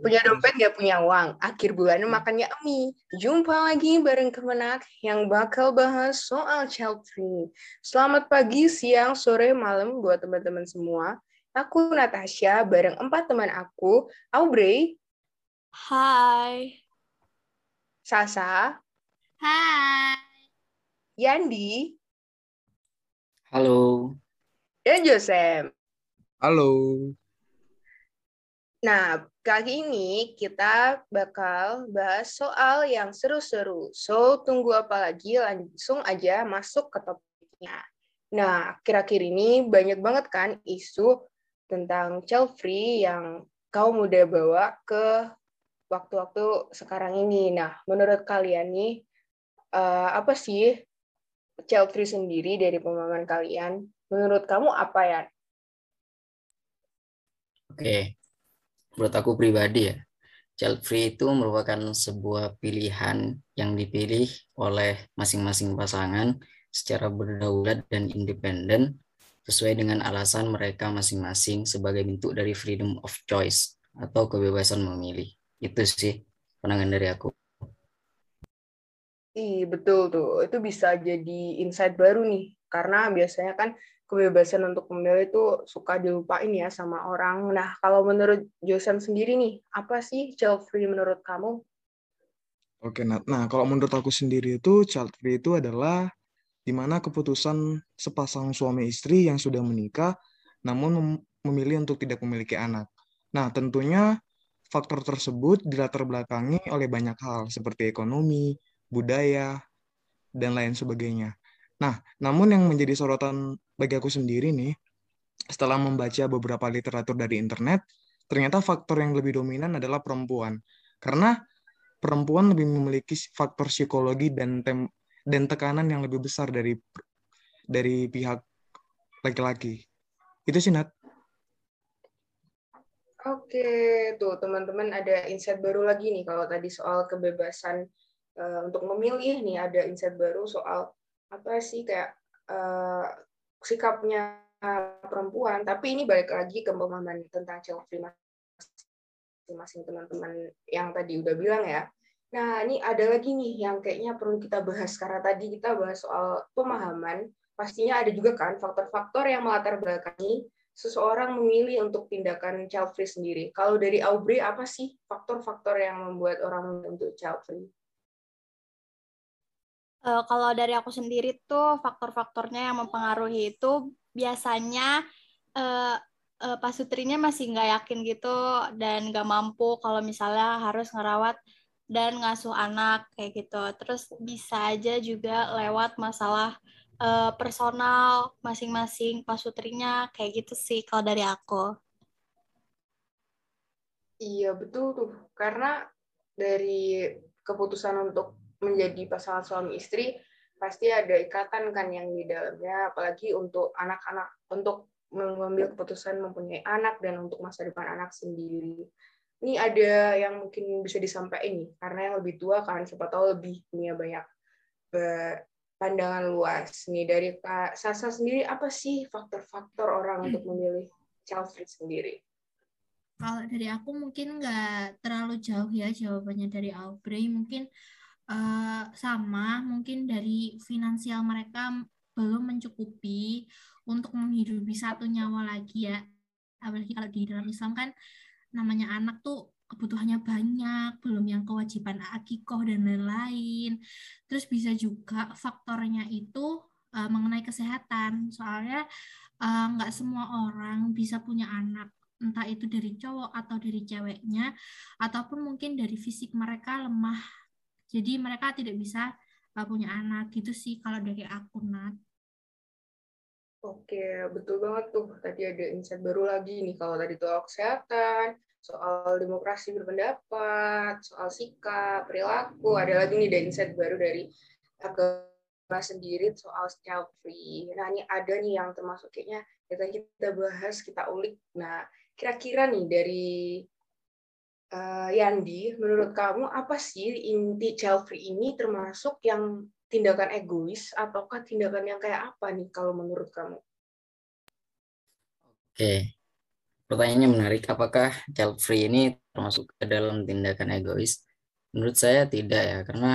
Punya dompet gak punya uang, akhir bulan makannya mie. Jumpa lagi bareng Kemenak yang bakal bahas soal child free. Selamat pagi, siang, sore, malam buat teman-teman semua. Aku Natasha bareng empat teman aku, Aubrey. Hai. Sasa. Hai. Yandi. Halo. Dan Joseph. Halo. Nah, kali ini kita bakal bahas soal yang seru-seru. So, tunggu apa lagi? Langsung aja masuk ke topiknya. Nah, kira-kira ini banyak banget kan isu tentang child free yang kau mudah bawa ke waktu-waktu sekarang ini. Nah, menurut kalian nih, uh, apa sih child free sendiri dari pemahaman kalian? Menurut kamu apa ya? Oke, menurut aku pribadi ya, child free itu merupakan sebuah pilihan yang dipilih oleh masing-masing pasangan secara berdaulat dan independen sesuai dengan alasan mereka masing-masing sebagai bentuk dari freedom of choice atau kebebasan memilih. Itu sih pandangan dari aku. Iya, betul tuh. Itu bisa jadi insight baru nih. Karena biasanya kan kebebasan untuk memilih itu suka dilupain ya sama orang. Nah, kalau menurut Josen sendiri nih, apa sih child free menurut kamu? Oke, nah, nah kalau menurut aku sendiri itu child free itu adalah di mana keputusan sepasang suami istri yang sudah menikah namun memilih untuk tidak memiliki anak. Nah, tentunya faktor tersebut dilatar belakangi oleh banyak hal seperti ekonomi, budaya, dan lain sebagainya. Nah, namun yang menjadi sorotan bagi aku sendiri nih, setelah membaca beberapa literatur dari internet, ternyata faktor yang lebih dominan adalah perempuan. Karena perempuan lebih memiliki faktor psikologi dan tem dan tekanan yang lebih besar dari dari pihak laki-laki. Itu sih, Nat. Oke, tuh teman-teman ada insight baru lagi nih kalau tadi soal kebebasan uh, untuk memilih nih ada insight baru soal apa sih kayak uh, sikapnya perempuan tapi ini balik lagi ke pemahaman tentang free masing-masing teman-teman yang tadi udah bilang ya nah ini ada lagi nih yang kayaknya perlu kita bahas karena tadi kita bahas soal pemahaman pastinya ada juga kan faktor-faktor yang melatar belakangi seseorang memilih untuk tindakan child free sendiri. Kalau dari Aubrey apa sih faktor-faktor yang membuat orang untuk child free? Uh, kalau dari aku sendiri tuh faktor-faktornya yang mempengaruhi itu biasanya uh, uh, pasutrinya masih nggak yakin gitu dan nggak mampu kalau misalnya harus ngerawat dan ngasuh anak kayak gitu. Terus bisa aja juga lewat masalah uh, personal masing-masing pasutrinya kayak gitu sih kalau dari aku. Iya betul tuh karena dari keputusan untuk menjadi pasangan suami istri pasti ada ikatan kan yang di dalamnya apalagi untuk anak-anak untuk mengambil keputusan mempunyai anak dan untuk masa depan anak sendiri. Ini ada yang mungkin bisa disampaikan nih karena yang lebih tua kan siapa tahu lebih punya banyak pandangan luas nih dari Kak Sasa sendiri apa sih faktor-faktor orang untuk memilih child free sendiri? Kalau dari aku mungkin nggak terlalu jauh ya jawabannya dari Aubrey mungkin uh, sama mungkin dari finansial mereka belum mencukupi untuk menghidupi satu nyawa lagi ya. Apalagi kalau di dalam Islam kan namanya anak tuh kebutuhannya banyak, belum yang kewajiban akikoh dan lain-lain. Terus bisa juga faktornya itu uh, mengenai kesehatan, soalnya nggak uh, semua orang bisa punya anak, entah itu dari cowok atau dari ceweknya, ataupun mungkin dari fisik mereka lemah jadi mereka tidak bisa uh, punya anak gitu sih kalau dari aku Nat. Oke, betul banget tuh. Tadi ada insight baru lagi nih kalau tadi soal kesehatan, soal demokrasi berpendapat, soal sikap, perilaku. Ada lagi nih ada insight baru dari agama sendiri soal child free. Nah, ini ada nih yang termasuk kayaknya kita kita bahas, kita ulik. Nah, kira-kira nih dari uh, Yandi, menurut kamu apa sih inti child free ini termasuk yang tindakan egois ataukah tindakan yang kayak apa nih kalau menurut kamu? Oke, pertanyaannya menarik. Apakah child free ini termasuk ke dalam tindakan egois? Menurut saya tidak ya, karena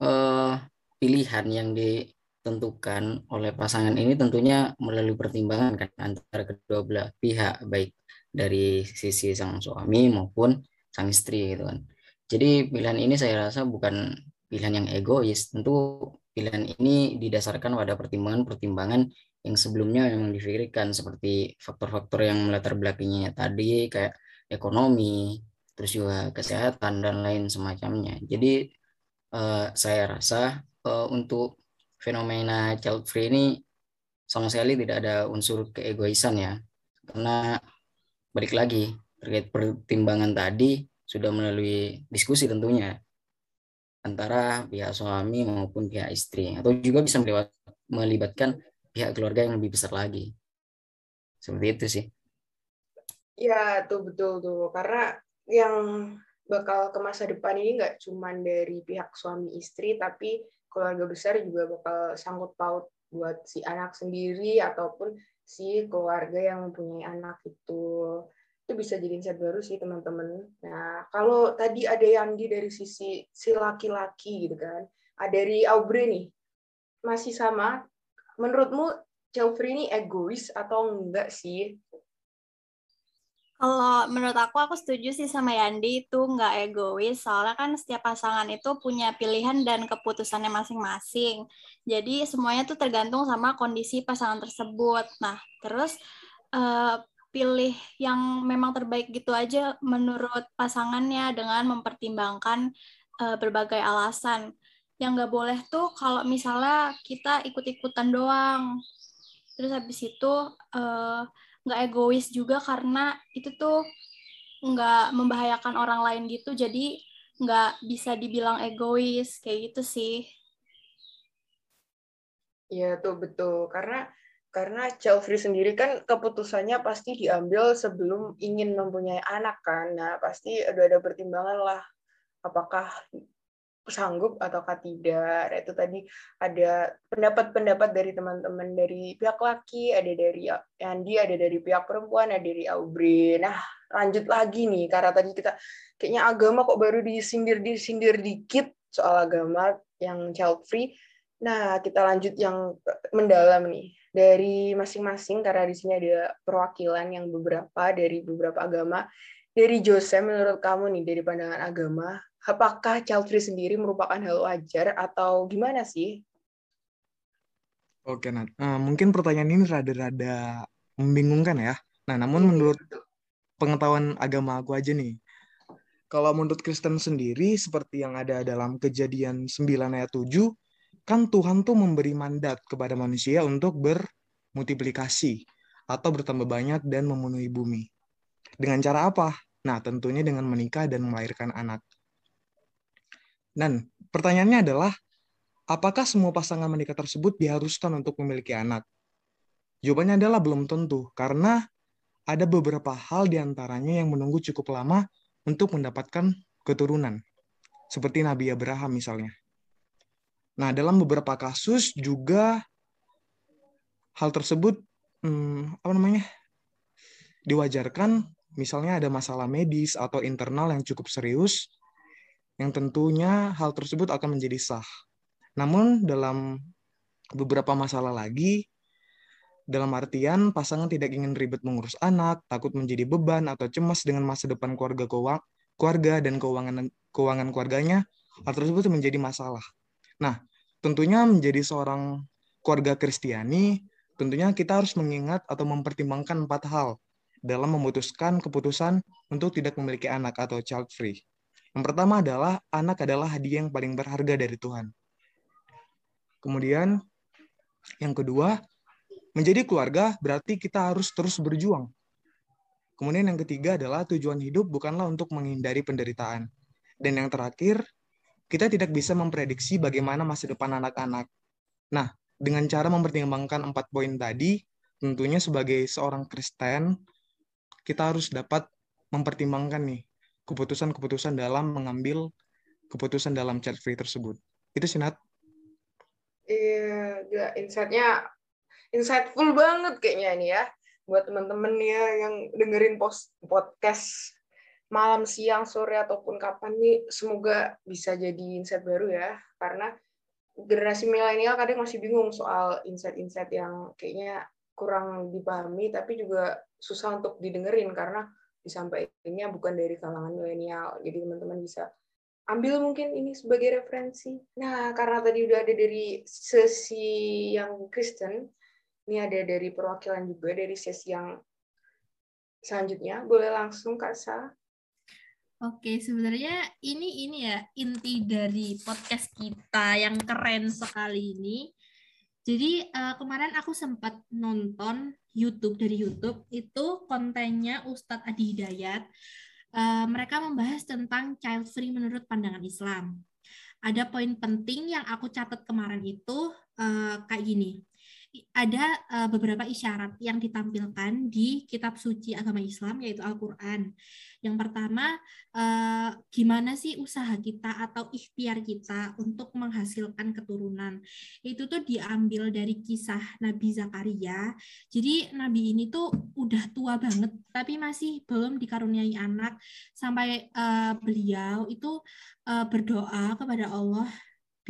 uh, pilihan yang ditentukan oleh pasangan ini tentunya melalui pertimbangan kan antara kedua belah pihak, baik dari sisi sang suami maupun sang istri gitu kan. Jadi pilihan ini saya rasa bukan pilihan yang egois, tentu pilihan ini didasarkan pada pertimbangan-pertimbangan yang sebelumnya memang dipikirkan seperti faktor-faktor yang melatar belakangnya tadi kayak ekonomi, terus juga kesehatan dan lain semacamnya. Jadi uh, saya rasa uh, untuk fenomena child free ini sama sekali tidak ada unsur keegoisan ya. Karena balik lagi terkait pertimbangan tadi sudah melalui diskusi tentunya antara pihak suami maupun pihak istri atau juga bisa melibatkan pihak keluarga yang lebih besar lagi. Seperti itu sih. Ya, tuh betul tuh. Karena yang bakal ke masa depan ini nggak cuma dari pihak suami istri, tapi keluarga besar juga bakal sangkut paut buat si anak sendiri ataupun si keluarga yang mempunyai anak itu itu bisa jadi insight baru sih teman-teman. Nah kalau tadi ada Yandi dari sisi si laki-laki gitu kan, ada dari Aubrey nih masih sama menurutmu Chelsea ini egois atau enggak sih? Kalau menurut aku, aku setuju sih sama Yandi itu nggak egois, soalnya kan setiap pasangan itu punya pilihan dan keputusannya masing-masing. Jadi semuanya tuh tergantung sama kondisi pasangan tersebut. Nah, terus uh, pilih yang memang terbaik gitu aja menurut pasangannya dengan mempertimbangkan uh, berbagai alasan yang nggak boleh tuh kalau misalnya kita ikut-ikutan doang terus habis itu uh, nggak egois juga karena itu tuh nggak membahayakan orang lain gitu. Jadi nggak bisa dibilang egois kayak gitu sih. Iya tuh betul. Karena karena free sendiri kan keputusannya pasti diambil sebelum ingin mempunyai anak kan. Nah pasti udah ada pertimbangan lah apakah sanggup ataukah tidak. Nah, itu tadi ada pendapat-pendapat dari teman-teman dari pihak laki, ada dari Andi, ada dari pihak perempuan, ada dari Aubrey. Nah, lanjut lagi nih karena tadi kita kayaknya agama kok baru disindir-disindir dikit soal agama yang child free. Nah, kita lanjut yang mendalam nih dari masing-masing karena di sini ada perwakilan yang beberapa dari beberapa agama. Dari Jose, menurut kamu nih dari pandangan agama, apakah child free sendiri merupakan hal wajar atau gimana sih? Oke, Nat. Uh, mungkin pertanyaan ini rada-rada membingungkan ya. Nah, namun iya, menurut pengetahuan agama aku aja nih, kalau menurut Kristen sendiri, seperti yang ada dalam kejadian 9 ayat 7, kan Tuhan tuh memberi mandat kepada manusia untuk bermultiplikasi atau bertambah banyak dan memenuhi bumi. Dengan cara apa? Nah, tentunya dengan menikah dan melahirkan anak. Dan pertanyaannya adalah, apakah semua pasangan menikah tersebut diharuskan untuk memiliki anak? Jawabannya adalah belum tentu, karena ada beberapa hal di antaranya yang menunggu cukup lama untuk mendapatkan keturunan, seperti Nabi Abraham misalnya. Nah, dalam beberapa kasus juga hal tersebut hmm, apa namanya diwajarkan, misalnya ada masalah medis atau internal yang cukup serius, yang tentunya hal tersebut akan menjadi sah. Namun dalam beberapa masalah lagi, dalam artian pasangan tidak ingin ribet mengurus anak, takut menjadi beban atau cemas dengan masa depan keluarga keuang, keluarga dan keuangan keuangan keluarganya, hal tersebut menjadi masalah. Nah, tentunya menjadi seorang keluarga Kristiani, tentunya kita harus mengingat atau mempertimbangkan empat hal dalam memutuskan keputusan untuk tidak memiliki anak atau child free. Yang pertama adalah anak adalah hadiah yang paling berharga dari Tuhan. Kemudian yang kedua, menjadi keluarga berarti kita harus terus berjuang. Kemudian yang ketiga adalah tujuan hidup bukanlah untuk menghindari penderitaan. Dan yang terakhir, kita tidak bisa memprediksi bagaimana masa depan anak-anak. Nah, dengan cara mempertimbangkan empat poin tadi, tentunya sebagai seorang Kristen, kita harus dapat mempertimbangkan nih keputusan-keputusan dalam mengambil keputusan dalam chat free tersebut. Itu sih, Nat. Iya, insight-nya insightful banget kayaknya ini ya. buat teman-teman ya yang dengerin post podcast malam, siang, sore ataupun kapan nih semoga bisa jadi insight baru ya karena generasi milenial kadang masih bingung soal insight-insight yang kayaknya kurang dipahami tapi juga susah untuk didengerin karena disampaikannya bukan dari kalangan milenial. Jadi teman-teman bisa ambil mungkin ini sebagai referensi. Nah, karena tadi udah ada dari sesi yang Kristen, ini ada dari perwakilan juga dari sesi yang selanjutnya. Boleh langsung Kak Sa. Oke, sebenarnya ini ini ya inti dari podcast kita yang keren sekali ini. Jadi uh, kemarin aku sempat nonton YouTube dari YouTube itu kontennya Ustadz Adi Hidayat. Uh, mereka membahas tentang child free menurut pandangan Islam. Ada poin penting yang aku catat kemarin itu uh, kayak gini ada uh, beberapa isyarat yang ditampilkan di kitab suci agama Islam yaitu Al-Qur'an. Yang pertama, uh, gimana sih usaha kita atau ikhtiar kita untuk menghasilkan keturunan? Itu tuh diambil dari kisah Nabi Zakaria. Jadi Nabi ini tuh udah tua banget tapi masih belum dikaruniai anak sampai uh, beliau itu uh, berdoa kepada Allah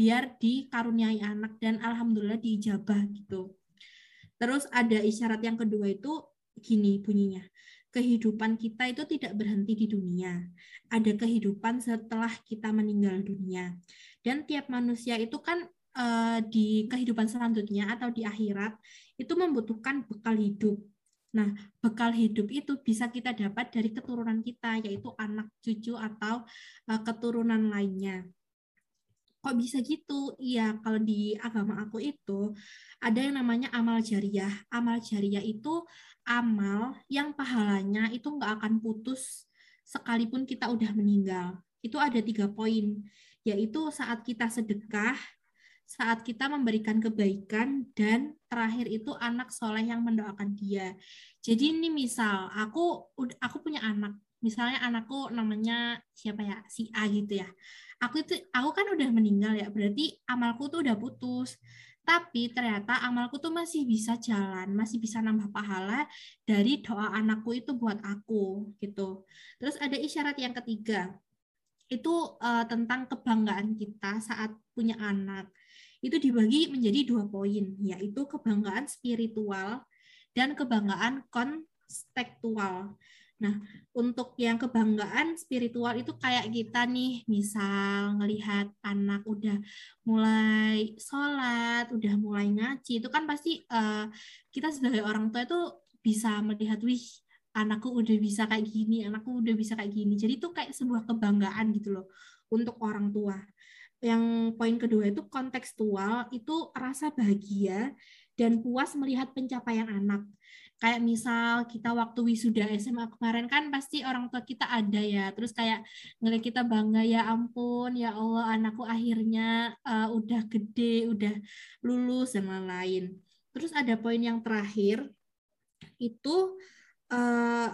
biar dikaruniai anak dan alhamdulillah diijabah gitu. Terus ada isyarat yang kedua itu gini bunyinya. Kehidupan kita itu tidak berhenti di dunia. Ada kehidupan setelah kita meninggal dunia. Dan tiap manusia itu kan uh, di kehidupan selanjutnya atau di akhirat itu membutuhkan bekal hidup. Nah, bekal hidup itu bisa kita dapat dari keturunan kita, yaitu anak, cucu, atau uh, keturunan lainnya kok bisa gitu? Iya, kalau di agama aku itu ada yang namanya amal jariah. Amal jariah itu amal yang pahalanya itu nggak akan putus sekalipun kita udah meninggal. Itu ada tiga poin, yaitu saat kita sedekah, saat kita memberikan kebaikan, dan terakhir itu anak soleh yang mendoakan dia. Jadi ini misal aku aku punya anak, misalnya anakku namanya siapa ya? Si A gitu ya. Aku itu aku kan udah meninggal ya berarti amalku tuh udah putus. Tapi ternyata amalku tuh masih bisa jalan masih bisa nambah pahala dari doa anakku itu buat aku gitu. Terus ada isyarat yang ketiga itu uh, tentang kebanggaan kita saat punya anak. Itu dibagi menjadi dua poin yaitu kebanggaan spiritual dan kebanggaan kontekstual Nah, untuk yang kebanggaan spiritual itu kayak kita nih, misal ngelihat anak udah mulai sholat, udah mulai ngaji, itu kan pasti uh, kita sebagai orang tua itu bisa melihat, wih, anakku udah bisa kayak gini, anakku udah bisa kayak gini. Jadi itu kayak sebuah kebanggaan gitu loh untuk orang tua. Yang poin kedua itu kontekstual, itu rasa bahagia dan puas melihat pencapaian anak kayak misal kita waktu wisuda SMA kemarin kan pasti orang tua kita ada ya. Terus kayak ngeliat kita bangga ya ampun ya Allah anakku akhirnya uh, udah gede udah lulus dan lain-lain. Terus ada poin yang terakhir itu uh,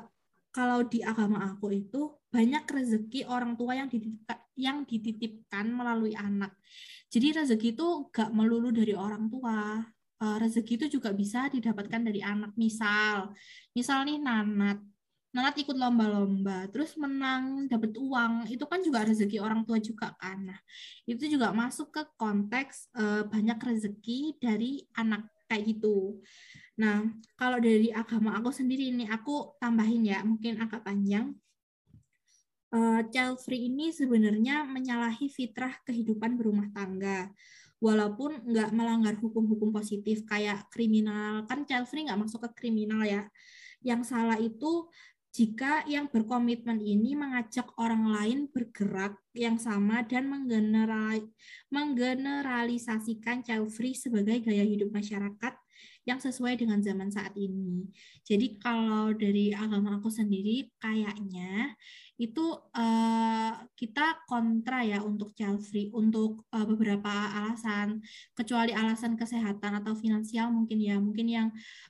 kalau di agama aku itu banyak rezeki orang tua yang dititipkan, yang dititipkan melalui anak. Jadi rezeki itu gak melulu dari orang tua, uh, rezeki itu juga bisa didapatkan dari anak. Misal, misal nih Nanat, Nanat ikut lomba-lomba, terus menang, dapat uang, itu kan juga rezeki orang tua juga kan. Nah, itu juga masuk ke konteks uh, banyak rezeki dari anak kayak gitu. Nah, kalau dari agama aku sendiri ini aku tambahin ya, mungkin agak panjang. Uh, child free ini sebenarnya menyalahi fitrah kehidupan berumah tangga walaupun nggak melanggar hukum-hukum positif kayak kriminal kan child free nggak masuk ke kriminal ya. Yang salah itu jika yang berkomitmen ini mengajak orang lain bergerak yang sama dan menggeneralisasikan child free sebagai gaya hidup masyarakat yang sesuai dengan zaman saat ini. Jadi kalau dari agama aku sendiri kayaknya itu uh, kita kontra ya untuk child free untuk uh, beberapa alasan. Kecuali alasan kesehatan atau finansial mungkin ya. Mungkin yang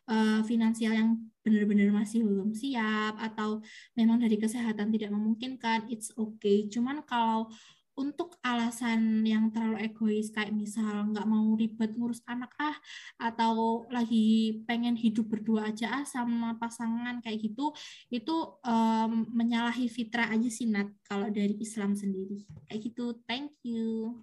uh, finansial yang benar-benar masih belum siap atau memang dari kesehatan tidak memungkinkan it's okay. Cuman kalau untuk alasan yang terlalu egois kayak misal nggak mau ribet ngurus anak ah atau lagi pengen hidup berdua aja ah sama pasangan kayak gitu itu um, menyalahi fitrah aja sih Nat kalau dari Islam sendiri. Kayak gitu thank you.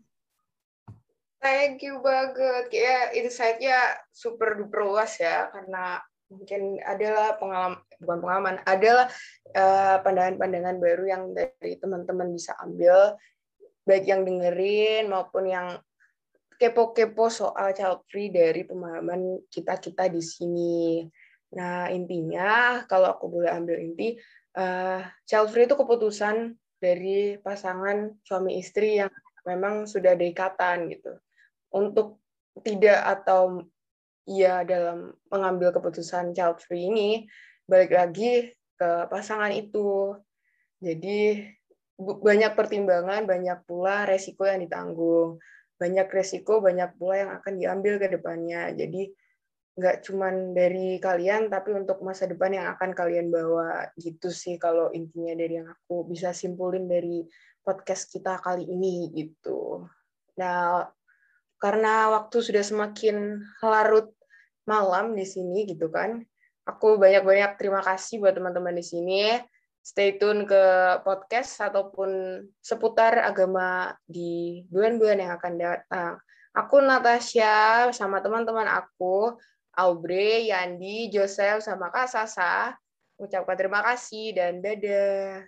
Thank you banget. Kayak insight-nya super duper luas ya karena mungkin adalah pengalaman bukan pengalaman adalah uh, pandangan-pandangan baru yang dari teman-teman bisa ambil baik yang dengerin maupun yang kepo-kepo soal child free dari pemahaman kita-kita di sini. Nah, intinya kalau aku boleh ambil inti, uh, child free itu keputusan dari pasangan suami istri yang memang sudah ada ikatan gitu. Untuk tidak atau iya dalam mengambil keputusan child free ini balik lagi ke pasangan itu. Jadi banyak pertimbangan, banyak pula resiko yang ditanggung. Banyak resiko, banyak pula yang akan diambil ke depannya. Jadi nggak cuma dari kalian, tapi untuk masa depan yang akan kalian bawa. Gitu sih kalau intinya dari yang aku bisa simpulin dari podcast kita kali ini gitu. Nah, karena waktu sudah semakin larut malam di sini gitu kan, aku banyak-banyak terima kasih buat teman-teman di sini stay tune ke podcast ataupun seputar agama di bulan-bulan yang akan datang. Aku Natasha sama teman-teman aku, Aubrey, Yandi, Joseph, sama Kak Sasa. Ucapkan terima kasih dan dadah.